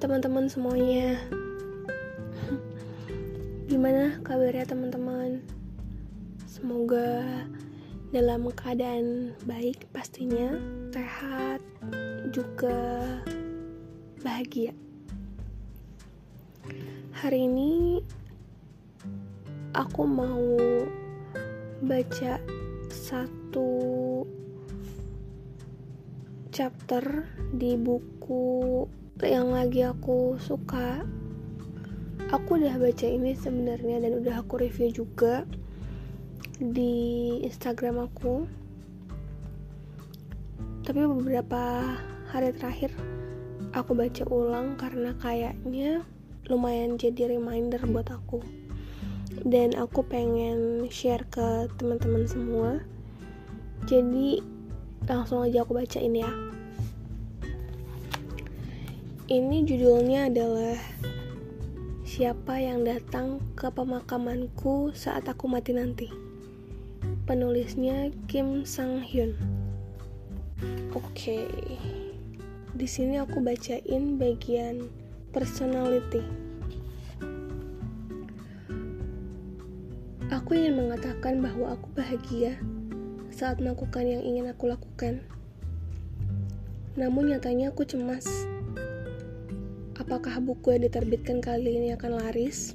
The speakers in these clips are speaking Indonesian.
teman-teman semuanya Gimana kabarnya teman-teman? Semoga dalam keadaan baik pastinya Sehat juga bahagia Hari ini aku mau baca satu chapter di buku yang lagi aku suka aku udah baca ini sebenarnya dan udah aku review juga di Instagram aku. Tapi beberapa hari terakhir aku baca ulang karena kayaknya lumayan jadi reminder buat aku. Dan aku pengen share ke teman-teman semua. Jadi langsung aja aku bacain ya ini judulnya adalah Siapa yang datang ke pemakamanku saat aku mati nanti Penulisnya Kim Sang Hyun Oke okay. Di sini aku bacain bagian personality Aku ingin mengatakan bahwa aku bahagia saat melakukan yang ingin aku lakukan. Namun nyatanya aku cemas. Apakah buku yang diterbitkan kali ini akan laris?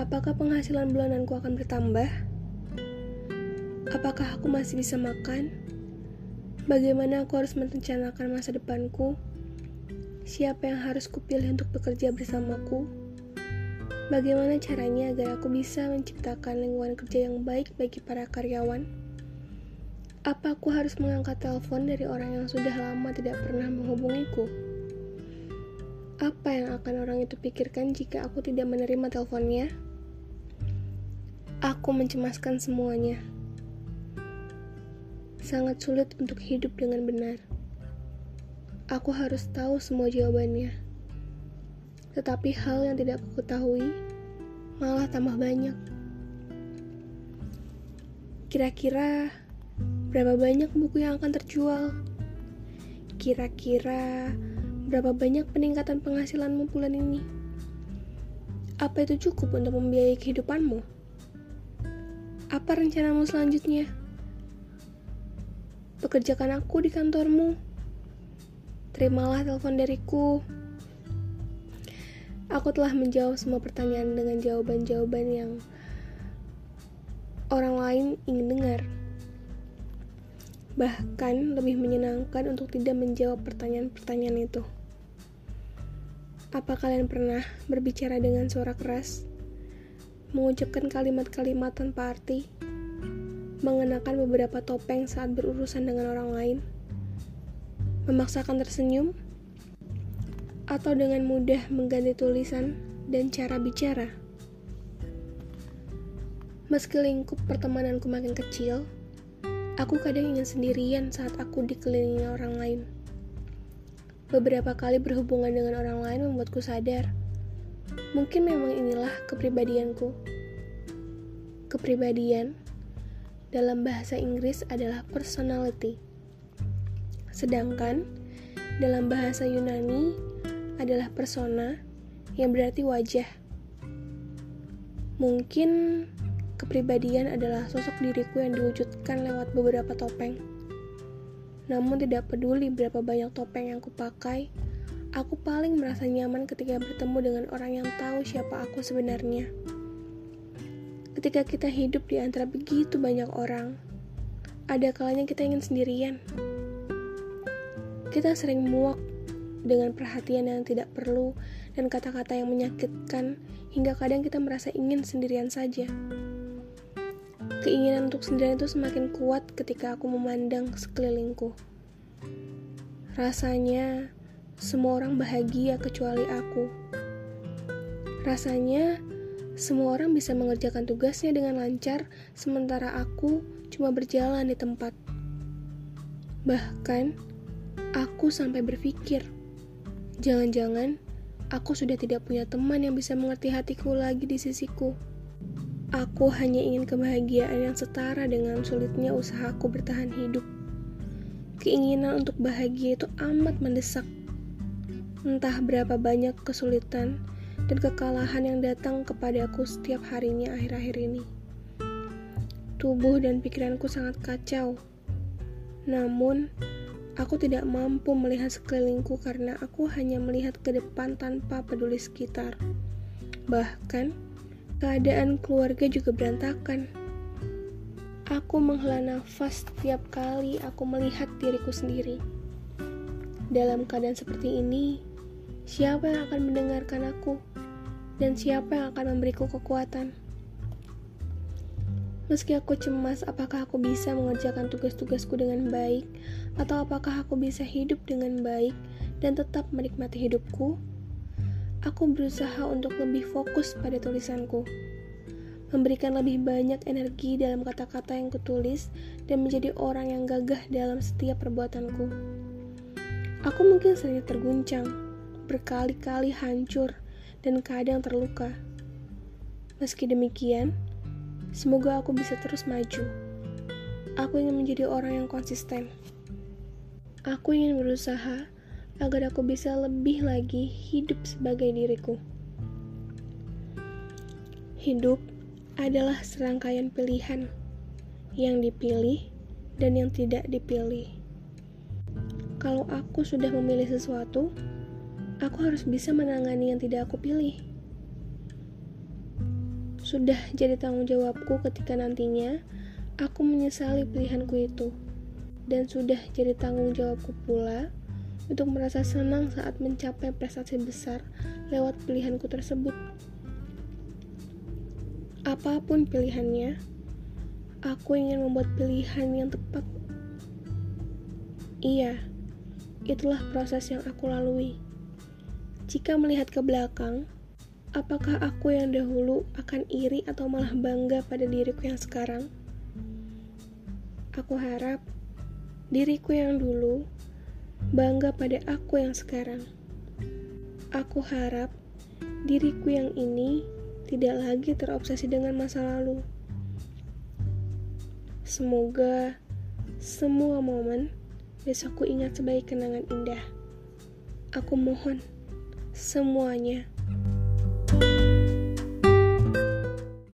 Apakah penghasilan bulananku akan bertambah? Apakah aku masih bisa makan? Bagaimana aku harus merencanakan masa depanku? Siapa yang harus kupilih untuk bekerja bersamaku? Bagaimana caranya agar aku bisa menciptakan lingkungan kerja yang baik bagi para karyawan? Apa aku harus mengangkat telepon dari orang yang sudah lama tidak pernah menghubungiku? Apa yang akan orang itu pikirkan jika aku tidak menerima teleponnya? Aku mencemaskan semuanya. Sangat sulit untuk hidup dengan benar. Aku harus tahu semua jawabannya. Tetapi hal yang tidak aku ketahui malah tambah banyak. Kira-kira Berapa banyak buku yang akan terjual? Kira-kira berapa banyak peningkatan penghasilanmu bulan ini? Apa itu cukup untuk membiayai kehidupanmu? Apa rencanamu selanjutnya? Pekerjakan aku di kantormu. Terimalah telepon dariku. Aku telah menjawab semua pertanyaan dengan jawaban-jawaban yang orang lain ingin dengar. Bahkan lebih menyenangkan untuk tidak menjawab pertanyaan-pertanyaan itu. Apa kalian pernah berbicara dengan suara keras? Mengucapkan kalimat-kalimat tanpa arti? Mengenakan beberapa topeng saat berurusan dengan orang lain? Memaksakan tersenyum? Atau dengan mudah mengganti tulisan dan cara bicara? Meski lingkup pertemananku makin kecil, Aku kadang ingin sendirian saat aku dikelilingi orang lain. Beberapa kali berhubungan dengan orang lain membuatku sadar. Mungkin memang inilah kepribadianku. Kepribadian dalam bahasa Inggris adalah personality. Sedangkan dalam bahasa Yunani adalah persona yang berarti wajah. Mungkin Kepribadian adalah sosok diriku yang diwujudkan lewat beberapa topeng. Namun tidak peduli berapa banyak topeng yang kupakai, aku paling merasa nyaman ketika bertemu dengan orang yang tahu siapa aku sebenarnya. Ketika kita hidup di antara begitu banyak orang, ada kalanya kita ingin sendirian. Kita sering muak dengan perhatian yang tidak perlu dan kata-kata yang menyakitkan hingga kadang kita merasa ingin sendirian saja. Keinginan untuk sendirian itu semakin kuat ketika aku memandang sekelilingku. Rasanya semua orang bahagia kecuali aku. Rasanya semua orang bisa mengerjakan tugasnya dengan lancar, sementara aku cuma berjalan di tempat. Bahkan, aku sampai berpikir, jangan-jangan aku sudah tidak punya teman yang bisa mengerti hatiku lagi di sisiku. Aku hanya ingin kebahagiaan yang setara dengan sulitnya usahaku bertahan hidup. Keinginan untuk bahagia itu amat mendesak. Entah berapa banyak kesulitan dan kekalahan yang datang kepadaku setiap harinya akhir-akhir ini. Tubuh dan pikiranku sangat kacau. Namun, aku tidak mampu melihat sekelilingku karena aku hanya melihat ke depan tanpa peduli sekitar. Bahkan, keadaan keluarga juga berantakan. Aku menghela nafas setiap kali aku melihat diriku sendiri. Dalam keadaan seperti ini, siapa yang akan mendengarkan aku? Dan siapa yang akan memberiku kekuatan? Meski aku cemas apakah aku bisa mengerjakan tugas-tugasku dengan baik, atau apakah aku bisa hidup dengan baik dan tetap menikmati hidupku, aku berusaha untuk lebih fokus pada tulisanku memberikan lebih banyak energi dalam kata-kata yang kutulis, dan menjadi orang yang gagah dalam setiap perbuatanku. Aku mungkin sering terguncang, berkali-kali hancur, dan kadang terluka. Meski demikian, semoga aku bisa terus maju. Aku ingin menjadi orang yang konsisten. Aku ingin berusaha agar aku bisa lebih lagi hidup sebagai diriku. Hidup adalah serangkaian pilihan yang dipilih dan yang tidak dipilih. Kalau aku sudah memilih sesuatu, aku harus bisa menangani yang tidak aku pilih. Sudah jadi tanggung jawabku ketika nantinya aku menyesali pilihanku itu, dan sudah jadi tanggung jawabku pula untuk merasa senang saat mencapai prestasi besar lewat pilihanku tersebut. Apa pun pilihannya, aku ingin membuat pilihan yang tepat. Iya, itulah proses yang aku lalui. Jika melihat ke belakang, apakah aku yang dahulu akan iri atau malah bangga pada diriku yang sekarang? Aku harap diriku yang dulu bangga pada aku yang sekarang. Aku harap diriku yang ini tidak lagi terobsesi dengan masa lalu. Semoga semua momen besok ku ingat sebagai kenangan indah. Aku mohon semuanya